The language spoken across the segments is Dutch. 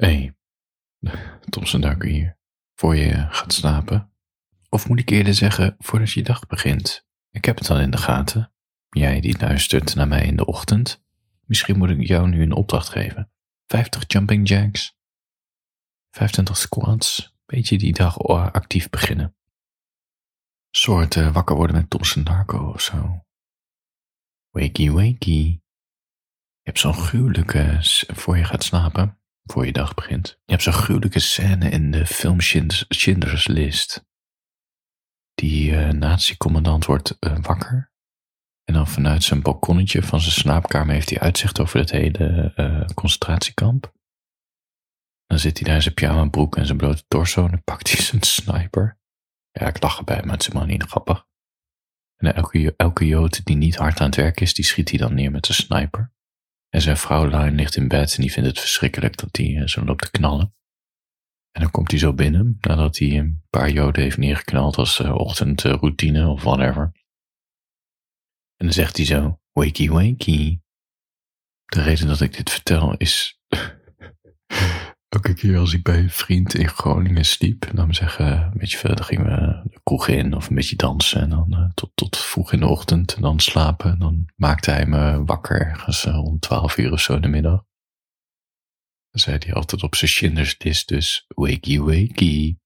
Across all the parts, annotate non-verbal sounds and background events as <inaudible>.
Hey, <laughs> Thompson Darko hier. Voor je gaat slapen. Of moet ik eerder zeggen, voordat je dag begint. Ik heb het al in de gaten. Jij die luistert naar mij in de ochtend. Misschien moet ik jou nu een opdracht geven. 50 jumping jacks. 25 squats. Beetje die dag actief beginnen. Soort wakker worden met Thompson Darko of zo. Wakey wakey. Je hebt zo'n gruwelijke, voor je gaat slapen, voor je dag begint. Je hebt zo'n gruwelijke scène in de film Schindler's List. Die uh, nazi-commandant wordt uh, wakker. En dan vanuit zijn balkonnetje van zijn slaapkamer heeft hij uitzicht over het hele uh, concentratiekamp. Dan zit hij daar in zijn pyjama broek en zijn blote torso en dan pakt hij zijn sniper. Ja, ik lach erbij, maar het is helemaal niet grappig. En elke, elke jood die niet hard aan het werk is, die schiet hij dan neer met zijn sniper. En zijn vrouw ligt in bed en die vindt het verschrikkelijk dat hij zo loopt te knallen. En dan komt hij zo binnen, nadat hij een paar joden heeft neergeknald als uh, ochtendroutine of whatever. En dan zegt hij zo, wakey wakey. De reden dat ik dit vertel is, <laughs> elke keer als ik bij een vriend in Groningen sliep, dan zeggen, een beetje verder gingen we kroeg in of een beetje dansen en dan uh, tot, tot vroeg in de ochtend en dan slapen. En dan maakte hij me wakker ergens uh, om twaalf uur of zo in de middag. Dan zei hij altijd op zijn Schindler's List dus wakey wakey.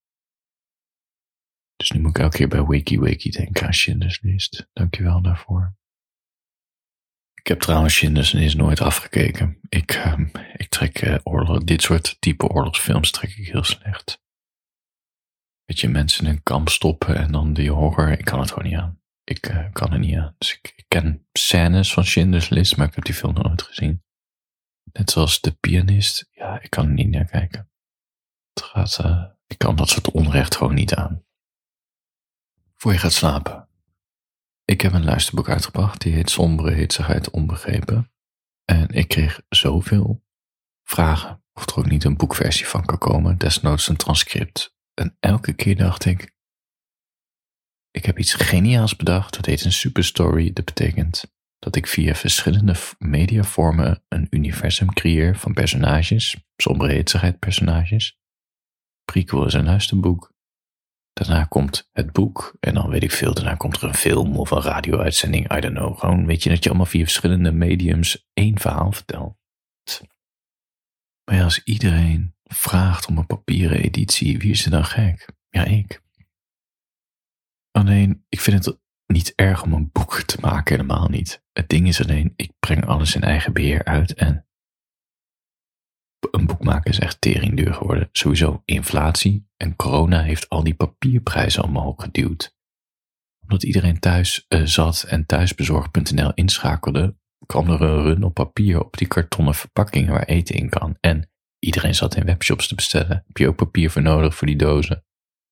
Dus nu moet ik elke keer bij wakey wakey denken aan Schindler's List. Dankjewel daarvoor. Ik heb trouwens Schindler's List nooit afgekeken. Ik, um, ik trek oorlog, dit soort type oorlogsfilms trek ik heel slecht. Weet je, mensen in een kamp stoppen en dan die horror, ik kan het gewoon niet aan. Ik uh, kan er niet aan. Dus ik, ken scènes van Schindler's List, maar ik heb die film nooit gezien. Net zoals de pianist, ja, ik kan er niet naar kijken. Het gaat, uh, ik kan dat soort onrecht gewoon niet aan. Voor je gaat slapen. Ik heb een luisterboek uitgebracht, die heet Sombere Hitsigheid Onbegrepen. En ik kreeg zoveel vragen of er ook niet een boekversie van kan komen, desnoods een transcript. En elke keer dacht ik, ik heb iets geniaals bedacht, dat heet een superstory. Dat betekent dat ik via verschillende mediavormen een universum creëer van personages, sombere personages. Prequel is een luisterboek. Daarna komt het boek en dan weet ik veel, daarna komt er een film of een radio-uitzending, I don't know. Gewoon weet je dat je allemaal via verschillende mediums één verhaal vertelt. Maar als iedereen vraagt om een papieren editie, wie is er dan gek? Ja, ik. Alleen, ik vind het niet erg om een boek te maken, helemaal niet. Het ding is alleen, ik breng alles in eigen beheer uit en een boek maken is echt teringduur geworden. Sowieso inflatie en corona heeft al die papierprijzen omhoog geduwd. Omdat iedereen thuis uh, zat en thuisbezorg.nl inschakelde, kwam er een run op papier op die kartonnen verpakkingen waar eten in kan. En iedereen zat in webshops te bestellen. Heb je ook papier voor nodig voor die dozen?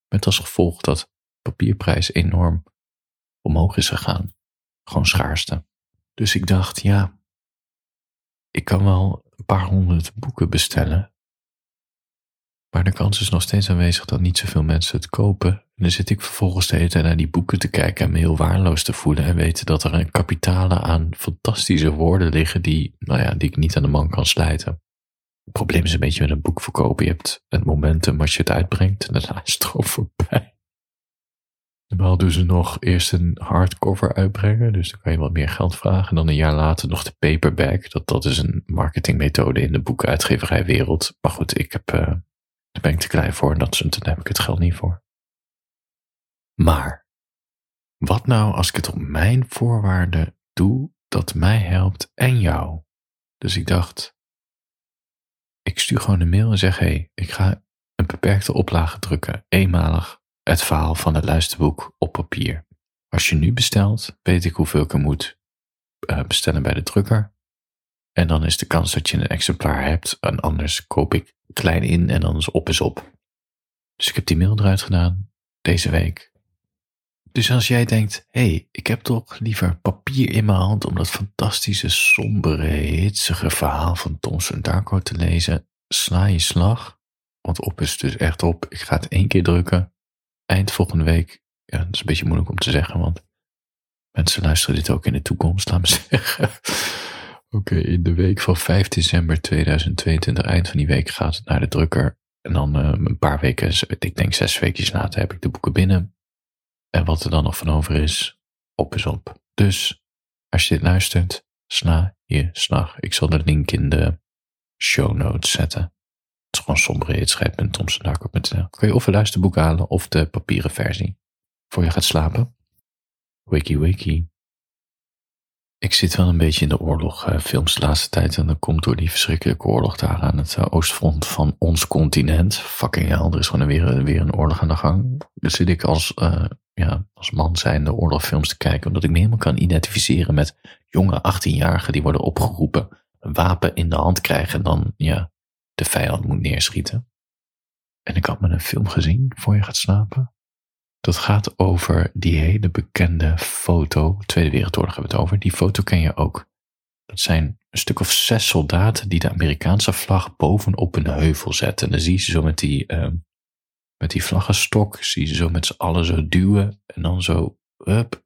Met als gevolg dat papierprijs enorm omhoog is gegaan. Gewoon schaarste. Dus ik dacht, ja, ik kan wel een paar honderd boeken bestellen. Maar de kans is nog steeds aanwezig dat niet zoveel mensen het kopen. En dan zit ik vervolgens de hele tijd naar die boeken te kijken en me heel waardeloos te voelen. En weten dat er een kapitalen aan fantastische woorden liggen die, nou ja, die ik niet aan de man kan slijten. Het probleem is een beetje met een boek verkopen. Je hebt het momentum als je het uitbrengt en daarna is het gewoon voorbij. Normaal doen ze nog eerst een hardcover uitbrengen, dus dan kan je wat meer geld vragen. En dan een jaar later nog de paperback. Dat, dat is een marketingmethode in de boekuitgeverijwereld. Maar goed, ik heb, uh, daar ben ik te klein voor en dat, daar heb ik het geld niet voor. Maar, wat nou als ik het op mijn voorwaarden doe dat mij helpt en jou? Dus ik dacht, ik stuur gewoon een mail en zeg, hé, hey, ik ga een beperkte oplage drukken, eenmalig het verhaal van het luisterboek op papier. Als je nu bestelt, weet ik hoeveel ik er moet uh, bestellen bij de drukker. En dan is de kans dat je een exemplaar hebt. En anders koop ik klein in en dan is op is op. Dus ik heb die mail eruit gedaan deze week. Dus als jij denkt, hé, hey, ik heb toch liever papier in mijn hand om dat fantastische, sombere, hitsige verhaal van Thomson Darko te lezen, sla je slag. Want op is dus echt op. Ik ga het één keer drukken eind volgende week. Ja, dat is een beetje moeilijk om te zeggen, want mensen luisteren dit ook in de toekomst, laat me <laughs> zeggen. Oké, in de week van 5 december 2022, eind van die week, gaat het naar de drukker. En dan uh, een paar weken, ik denk zes weken later, heb ik de boeken binnen. En wat er dan nog van over is, op is op. Dus als je dit luistert, sla je slag. Ik zal de link in de show notes zetten. Het is gewoon somberheidschrijf.tomsendarko.nl. Kun je of een luisterboek halen of de papieren versie. Voor je gaat slapen. Wakey wakey. Ik zit wel een beetje in de oorlogfilms de laatste tijd. En dat komt door die verschrikkelijke oorlog daar aan het eh, oostfront van ons continent. Fucking hell, er is gewoon weer, weer een oorlog aan de gang. Dus zit ik als, uh, ja, als man zijnde oorlogfilms te kijken. Omdat ik me helemaal kan identificeren met jonge 18-jarigen die worden opgeroepen. Een wapen in de hand krijgen en dan ja, de vijand moet neerschieten. En ik had me een film gezien voor je gaat slapen. Dat gaat over die hele bekende foto. Tweede Wereldoorlog hebben we het over. Die foto ken je ook. Dat zijn een stuk of zes soldaten die de Amerikaanse vlag bovenop een heuvel zetten. En dan zie je ze zo met die, uh, met die vlaggenstok, zie je ze zo met z'n allen zo duwen. En dan zo, up.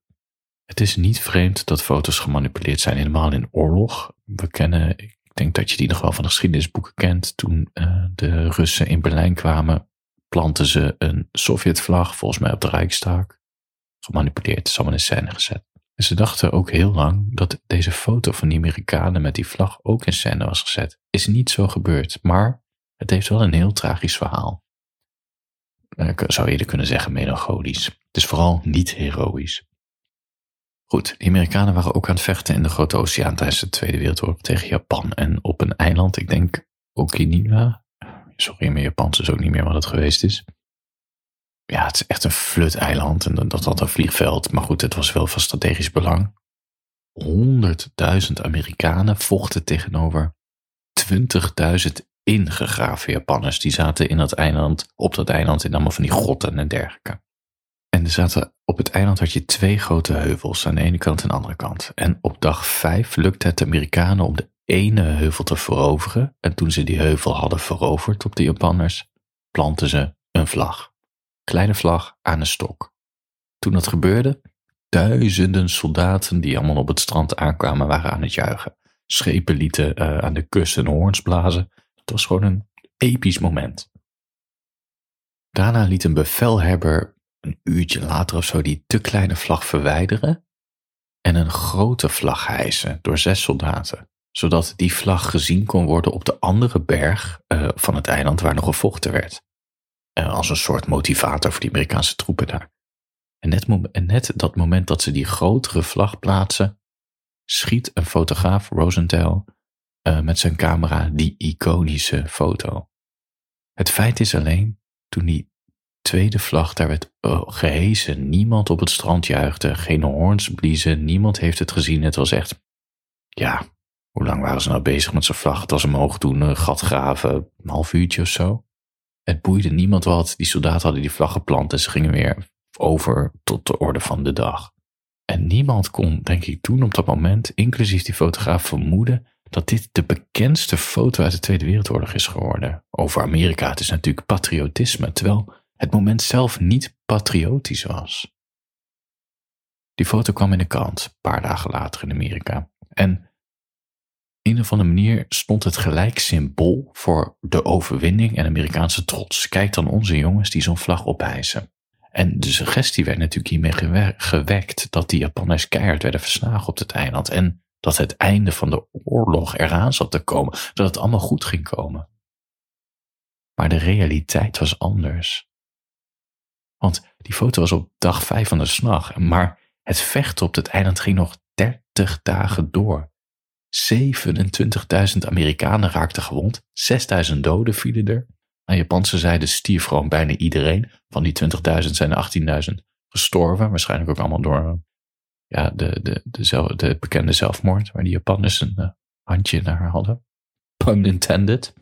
Het is niet vreemd dat foto's gemanipuleerd zijn, helemaal in oorlog. We kennen, ik denk dat je die nog wel van de geschiedenisboeken kent. Toen uh, de Russen in Berlijn kwamen, planten ze een Sovjetvlag, volgens mij op de Rijkstag. Gemanipuleerd, is allemaal in scène gezet. En ze dachten ook heel lang dat deze foto van die Amerikanen met die vlag ook in scène was gezet. Is niet zo gebeurd, maar het heeft wel een heel tragisch verhaal. Ik zou eerder kunnen zeggen melancholisch. Het is vooral niet heroïs. Goed, de Amerikanen waren ook aan het vechten in de Grote Oceaan tijdens de Tweede Wereldoorlog tegen Japan. En op een eiland, ik denk Okinawa, sorry, mijn Japans is ook niet meer wat het geweest is. Ja, het is echt een flut-eiland en dat had een vliegveld. Maar goed, het was wel van strategisch belang. 100.000 Amerikanen vochten tegenover 20.000 ingegraven Japanners. Die zaten in dat eiland, op dat eiland in allemaal van die grotten en dergelijke. En er zaten, op het eiland had je twee grote heuvels aan de ene kant en de andere kant. En op dag vijf lukte het de Amerikanen om de ene heuvel te veroveren. En toen ze die heuvel hadden veroverd op de Japanners, planten ze een vlag. Kleine vlag aan een stok. Toen dat gebeurde, duizenden soldaten die allemaal op het strand aankwamen waren aan het juichen. Schepen lieten uh, aan de kust een hoorns blazen. Het was gewoon een episch moment. Daarna liet een bevelhebber een uurtje later of zo die te kleine vlag verwijderen en een grote vlag hijsen door zes soldaten zodat die vlag gezien kon worden op de andere berg uh, van het eiland waar nog gevochten werd. Uh, als een soort motivator voor die Amerikaanse troepen daar. En net, en net dat moment dat ze die grotere vlag plaatsen, schiet een fotograaf, Rosenthal, uh, met zijn camera die iconische foto. Het feit is alleen, toen die tweede vlag daar werd gehezen, niemand op het strand juichte, geen hoorns bliezen, niemand heeft het gezien. Het was echt, ja, hoe lang waren ze nou bezig met zijn vlag? Het was omhoog doen, een gat graven, een half uurtje of zo. Het boeide niemand wat. Die soldaten hadden die vlag geplant en ze gingen weer over tot de orde van de dag. En niemand kon, denk ik, toen op dat moment, inclusief die fotograaf, vermoeden dat dit de bekendste foto uit de Tweede Wereldoorlog is geworden. Over Amerika, het is natuurlijk patriotisme, terwijl het moment zelf niet patriotisch was. Die foto kwam in de krant, een paar dagen later in Amerika. En een of andere manier stond het gelijk symbool voor de overwinning en Amerikaanse trots. Kijk dan onze jongens die zo'n vlag ophijzen. En de suggestie werd natuurlijk hiermee gewekt dat die Japanners keihard werden verslagen op het eiland. En dat het einde van de oorlog eraan zat te komen. Dat het allemaal goed ging komen. Maar de realiteit was anders. Want die foto was op dag vijf van de slag. Maar het vechten op het eiland ging nog dertig dagen door. 27.000 Amerikanen raakten gewond, 6.000 doden vielen er. Aan Japanse zijde stierf gewoon bijna iedereen. Van die 20.000 zijn er 18.000 gestorven. Waarschijnlijk ook allemaal door ja, de, de, de, de bekende zelfmoord, waar die Japanners een uh, handje naar hadden. Pun intended.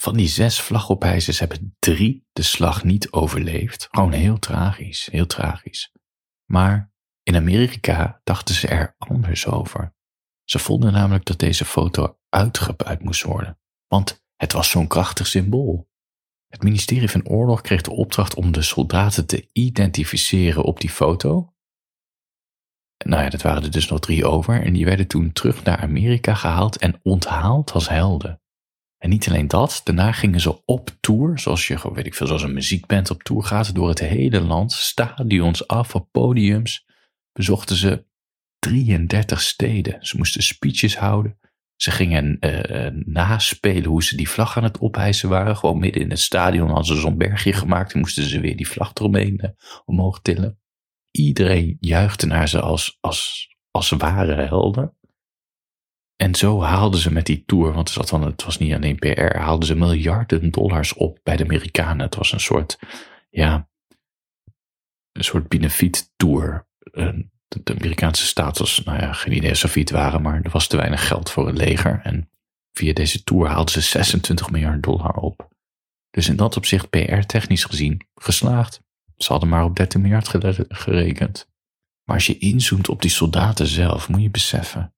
Van die zes vlagopijzers hebben drie de slag niet overleefd. Gewoon heel tragisch, heel tragisch. Maar in Amerika dachten ze er anders over. Ze vonden namelijk dat deze foto uitgebuit moest worden, want het was zo'n krachtig symbool. Het ministerie van Oorlog kreeg de opdracht om de soldaten te identificeren op die foto. Nou ja, dat waren er dus nog drie over. En die werden toen terug naar Amerika gehaald en onthaald als helden. En niet alleen dat, daarna gingen ze op tour, zoals je, weet ik veel, zoals een muziekband op tour gaat, door het hele land, stadions af, op podiums, bezochten ze 33 steden. Ze moesten speeches houden. Ze gingen uh, naspelen hoe ze die vlag aan het ophijsen waren. Gewoon midden in het stadion hadden ze zo'n bergje gemaakt en moesten ze weer die vlag eromheen uh, omhoog tillen. Iedereen juichte naar ze als, als, als ware helden. En zo haalden ze met die tour, want het, het was niet alleen PR, haalden ze miljarden dollars op bij de Amerikanen. Het was een soort, ja, een soort benefiet tour. De Amerikaanse staat was, nou ja, geen idee of het waren, maar er was te weinig geld voor het leger. En via deze tour haalden ze 26 miljard dollar op. Dus in dat opzicht, PR-technisch gezien, geslaagd. Ze hadden maar op 13 miljard gerekend. Maar als je inzoomt op die soldaten zelf, moet je beseffen.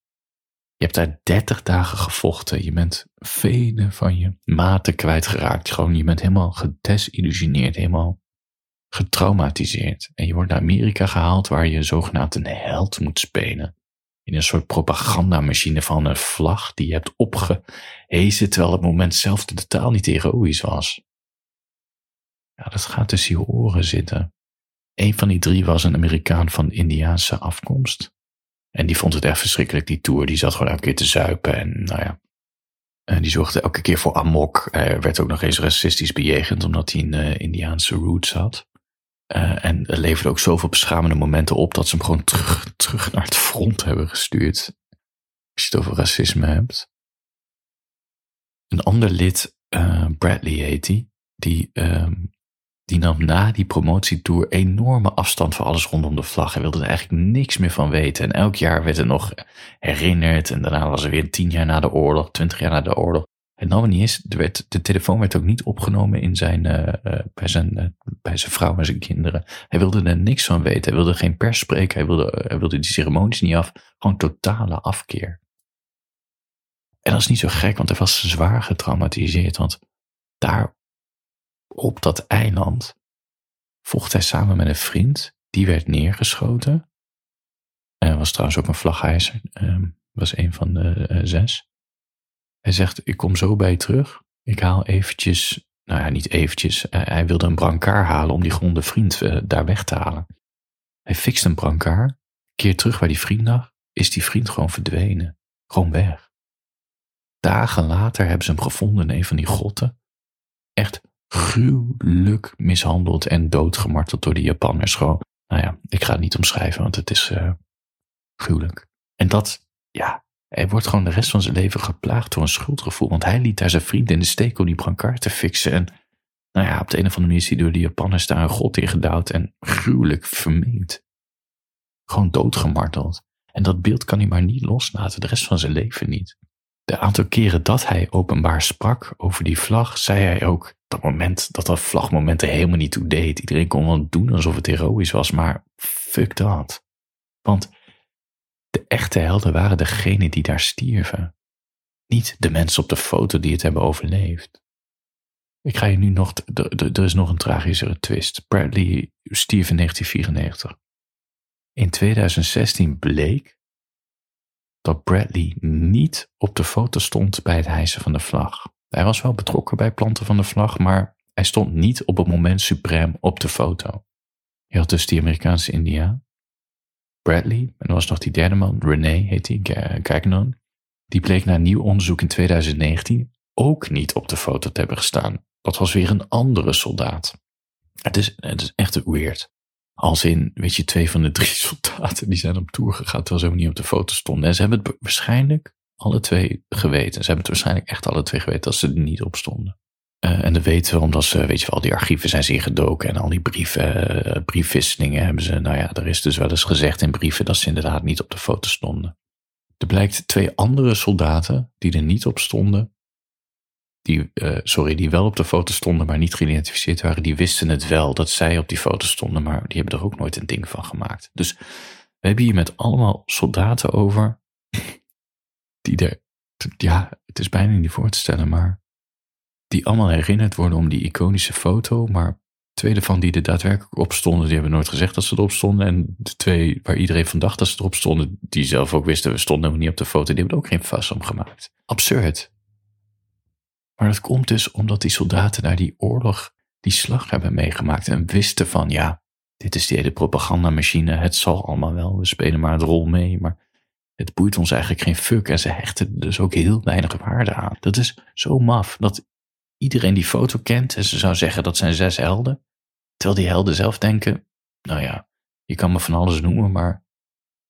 Je hebt daar 30 dagen gevochten. Je bent vele van je maten kwijtgeraakt. Gewoon, je bent helemaal gedesillusioneerd, helemaal getraumatiseerd. En je wordt naar Amerika gehaald waar je zogenaamd een held moet spelen. In een soort propagandamachine van een vlag die je hebt opgehezen terwijl het moment zelf totaal niet heroïs was. Ja, dat gaat tussen je oren zitten. Een van die drie was een Amerikaan van Indiaanse afkomst. En die vond het echt verschrikkelijk, die tour. Die zat gewoon elke keer te zuipen en nou ja. En die zorgde elke keer voor amok. Hij werd ook nog eens racistisch bejegend omdat hij een uh, Indiaanse roots had. Uh, en leverde ook zoveel beschamende momenten op dat ze hem gewoon terug, terug naar het front hebben gestuurd. Als je het over racisme hebt. Een ander lid, uh, Bradley heet hij, die, uh, die nam na die promotietour enorme afstand van alles rondom de vlag. Hij wilde er eigenlijk niks meer van weten. En elk jaar werd er nog herinnerd. En daarna was er weer tien jaar na de oorlog, twintig jaar na de oorlog. Het nam niet eens, werd, de telefoon werd ook niet opgenomen in zijn, uh, bij, zijn, uh, bij zijn vrouw en zijn kinderen. Hij wilde er niks van weten. Hij wilde geen pers spreken. Hij wilde, hij wilde die ceremonies niet af. Gewoon totale afkeer. En dat is niet zo gek, want hij was zwaar getraumatiseerd. Want daar op dat eiland vocht hij samen met een vriend. Die werd neergeschoten. Hij was trouwens ook een vlaghijzer. Uh, was een van de zes. Hij zegt, ik kom zo bij je terug. Ik haal eventjes, nou ja, niet eventjes. hij wilde een brancard halen om die gronde vriend uh, daar weg te halen. Hij fixt een brancard, keert terug waar die vriend lag, is die vriend gewoon verdwenen. Gewoon weg. Dagen later hebben ze hem gevonden in een van die grotten. Echt gruwelijk mishandeld en doodgemarteld door die Japanners. Gewoon, nou ja, ik ga het niet omschrijven, want het is uh, gruwelijk. En dat, ja, hij wordt gewoon de rest van zijn leven geplaagd door een schuldgevoel. Want hij liet daar zijn vriend in de steek om die brancard te fixen. En nou ja, op de een of andere manier is hij door de Japanners daar een god in gedouwd en gruwelijk verminkt. Gewoon doodgemarteld. En dat beeld kan hij maar niet loslaten, de rest van zijn leven niet. De aantal keren dat hij openbaar sprak over die vlag, zei hij ook dat moment dat dat vlagmoment er helemaal niet toe deed. Iedereen kon wel doen alsof het heroïs was, maar fuck dat. Want de echte helden waren degenen die daar stierven. Niet de mensen op de foto die het hebben overleefd. Ik ga je nu nog, er is nog een tragischere twist. Bradley stierf in 1994. In 2016 bleek dat Bradley niet op de foto stond bij het hijsen van de vlag. Hij was wel betrokken bij planten van de vlag, maar hij stond niet op het moment suprem op de foto. Je had dus die Amerikaanse Indiaan Bradley, en er was nog die derde man, René heet hij, Gagnon, die bleek na nieuw onderzoek in 2019 ook niet op de foto te hebben gestaan. Dat was weer een andere soldaat. Het is, het is echt weird. Als in, weet je, twee van de drie <laughs> soldaten die zijn op tour gegaan terwijl ze ook niet op de foto stonden. En ze hebben het waarschijnlijk alle twee geweten. Ze hebben het waarschijnlijk echt alle twee geweten dat ze er niet op stonden. Uh, en dat weten we omdat ze, weet je al die archieven zijn ze ingedoken en al die brieven, uh, briefwisselingen hebben ze, nou ja, er is dus wel eens gezegd in brieven dat ze inderdaad niet op de foto stonden. Er blijkt twee andere soldaten die er niet op stonden, die, uh, sorry, die wel op de foto stonden, maar niet geïdentificeerd waren, die wisten het wel dat zij op die foto stonden, maar die hebben er ook nooit een ding van gemaakt. Dus we hebben hier met allemaal soldaten over, <laughs> die er, ja, het is bijna niet voor te stellen, maar die allemaal herinnerd worden om die iconische foto, maar twee van die er daadwerkelijk op stonden, die hebben nooit gezegd dat ze erop stonden. En de twee waar iedereen van dacht dat ze erop stonden, die zelf ook wisten, we stonden helemaal niet op de foto, die hebben er ook geen vast om gemaakt. Absurd. Maar dat komt dus omdat die soldaten naar die oorlog, die slag hebben meegemaakt en wisten van, ja, dit is die hele propagandamachine, het zal allemaal wel, we spelen maar een rol mee, maar het boeit ons eigenlijk geen fuck en ze hechten dus ook heel weinig waarde aan. Dat is zo maf, dat iedereen die foto kent en ze zou zeggen dat zijn zes helden, terwijl die helden zelf denken, nou ja, je kan me van alles noemen, maar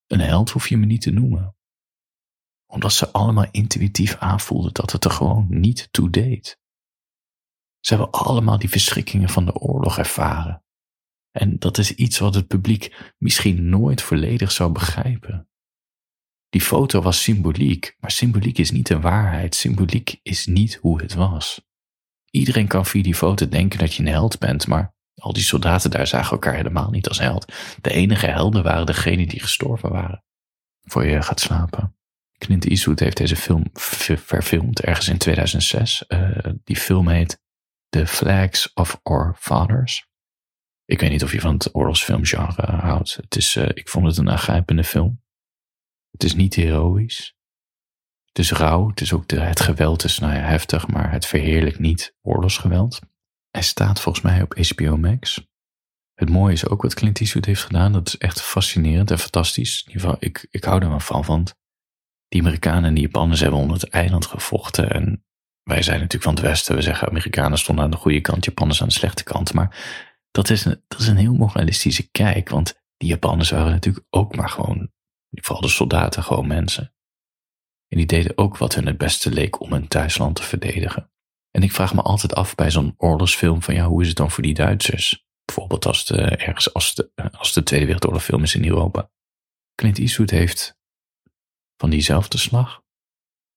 een held hoef je me niet te noemen. Omdat ze allemaal intuïtief aanvoelden dat het er gewoon niet toe deed. Ze hebben allemaal die verschrikkingen van de oorlog ervaren. En dat is iets wat het publiek misschien nooit volledig zou begrijpen. Die foto was symboliek, maar symboliek is niet een waarheid. Symboliek is niet hoe het was. Iedereen kan via die foto denken dat je een held bent, maar al die soldaten daar zagen elkaar helemaal niet als held. De enige helden waren degenen die gestorven waren. Voor je gaat slapen. Clint Eastwood heeft deze film verfilmd ergens in 2006. Uh, eh, die film heet The Flags of Our Fathers. Ik weet niet of je van het oorlogsfilmgenre houdt. Het is, uh, ik vond het een aangrijpende film. Het is niet heroïs. Het is rauw. Het is ook het geweld is nou ja, heftig, maar het verheerlijkt niet oorlogsgeweld. Hij staat volgens mij op HBO Max. Het mooie is ook wat Clint Eastwood heeft gedaan. Dat is echt fascinerend en fantastisch. In ieder geval, ik, ik hou er wel van, want die Amerikanen en die Japanners hebben onder het eiland gevochten. En wij zijn natuurlijk van het Westen. We zeggen Amerikanen stonden aan de goede kant, Japanners aan de slechte kant. Maar dat is een, dat is een heel moralistische kijk, want die Japanners waren natuurlijk ook maar gewoon, vooral de soldaten, gewoon mensen. En die deden ook wat hun het beste leek om hun thuisland te verdedigen. En ik vraag me altijd af bij zo'n oorlogsfilm van ja, hoe is het dan voor die Duitsers? Bijvoorbeeld als de, ergens als de, als de Tweede Wereldoorlog film is in Europa. Clint Eastwood heeft van diezelfde slag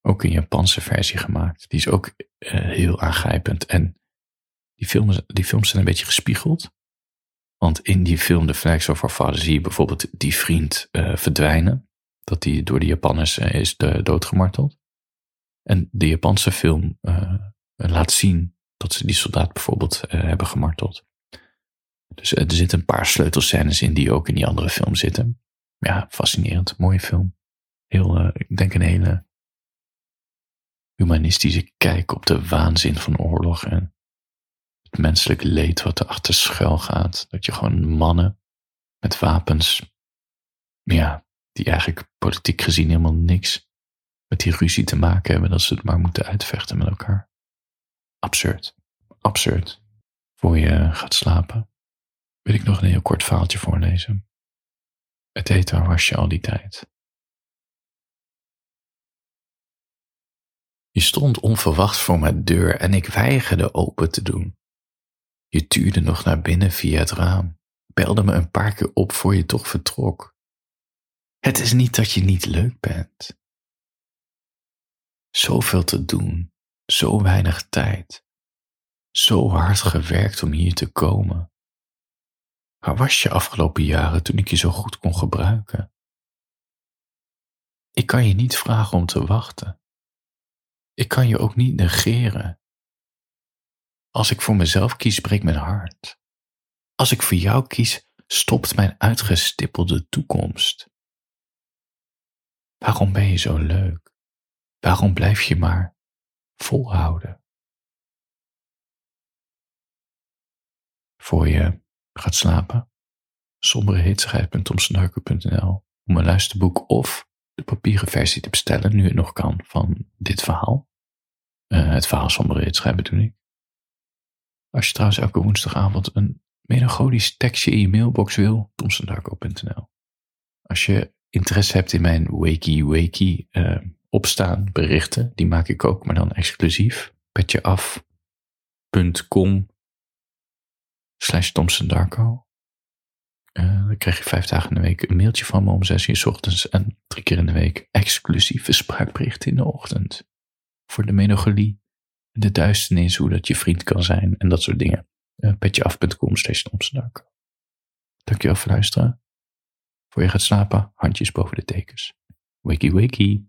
ook een Japanse versie gemaakt. Die is ook uh, heel aangrijpend. En die films, die films zijn een beetje gespiegeld. Want in die film The Flags of Our Father zie je bijvoorbeeld die vriend uh, verdwijnen. Dat die door de Japanners uh, is doodgemarteld. En de Japanse film laat zien dat ze die soldaat bijvoorbeeld hebben gemarteld. Dus er zitten een paar sleutelscènes in die ook in die andere film zitten. Ja, fascinerend. Mooie film. Heel, ik denk een hele humanistische kijk op de waanzin van oorlog en het menselijke leed wat erachter schuil gaat. Dat je gewoon mannen met wapens, ja, die eigenlijk politiek gezien helemaal niks met die ruzie te maken hebben, dat ze het maar moeten uitvechten met elkaar. Absurd. Absurd. Voor je gaat slapen, wil ik nog een heel kort verhaaltje voorlezen. Het heet Waar was je al die tijd? Je stond onverwachts voor mijn deur en ik weigerde open te doen. Je tuurde nog naar binnen via het raam, belde me een paar keer op voor je toch vertrok. Het is niet dat je niet leuk bent. Zoveel te doen, zo weinig tijd, zo hard gewerkt om hier te komen. Waar was je afgelopen jaren toen ik je zo goed kon gebruiken? Ik kan je niet vragen om te wachten. Ik kan je ook niet negeren. Als ik voor mezelf kies, breekt mijn hart. Als ik voor jou kies, stopt mijn uitgestippelde toekomst. Waarom ben je zo leuk? Waarom blijf je maar volhouden? Voor je gaat slapen, somberehitsigheid.tomsenduiker.nl om een luisterboek of de papieren versie te bestellen, nu het nog kan, van dit verhaal. Uh, het verhaal Sombere Hitsigheid bedoel ik. Als je trouwens elke woensdagavond een melancholisch tekstje in je mailbox wil, tomsendarko.nl. Als je interesse hebt in mijn wakey wakey uh, opstaan berichten, die maak ik ook, maar dan exclusief. petjeaf.com slash tomsendarko. Uh, dan krijg je vijf dagen in de week een mailtje van me om zes uur s ochtends en drie keer in de week exclusieve spraakberichten in de ochtend. Voor de melancholie de duisternis, hoe dat je vriend kan zijn en dat soort dingen. Uh, petjeaf.com slash Dankjewel voor luisteren. Voor je gaat slapen, handjes boven de tekens. Wakey wakey.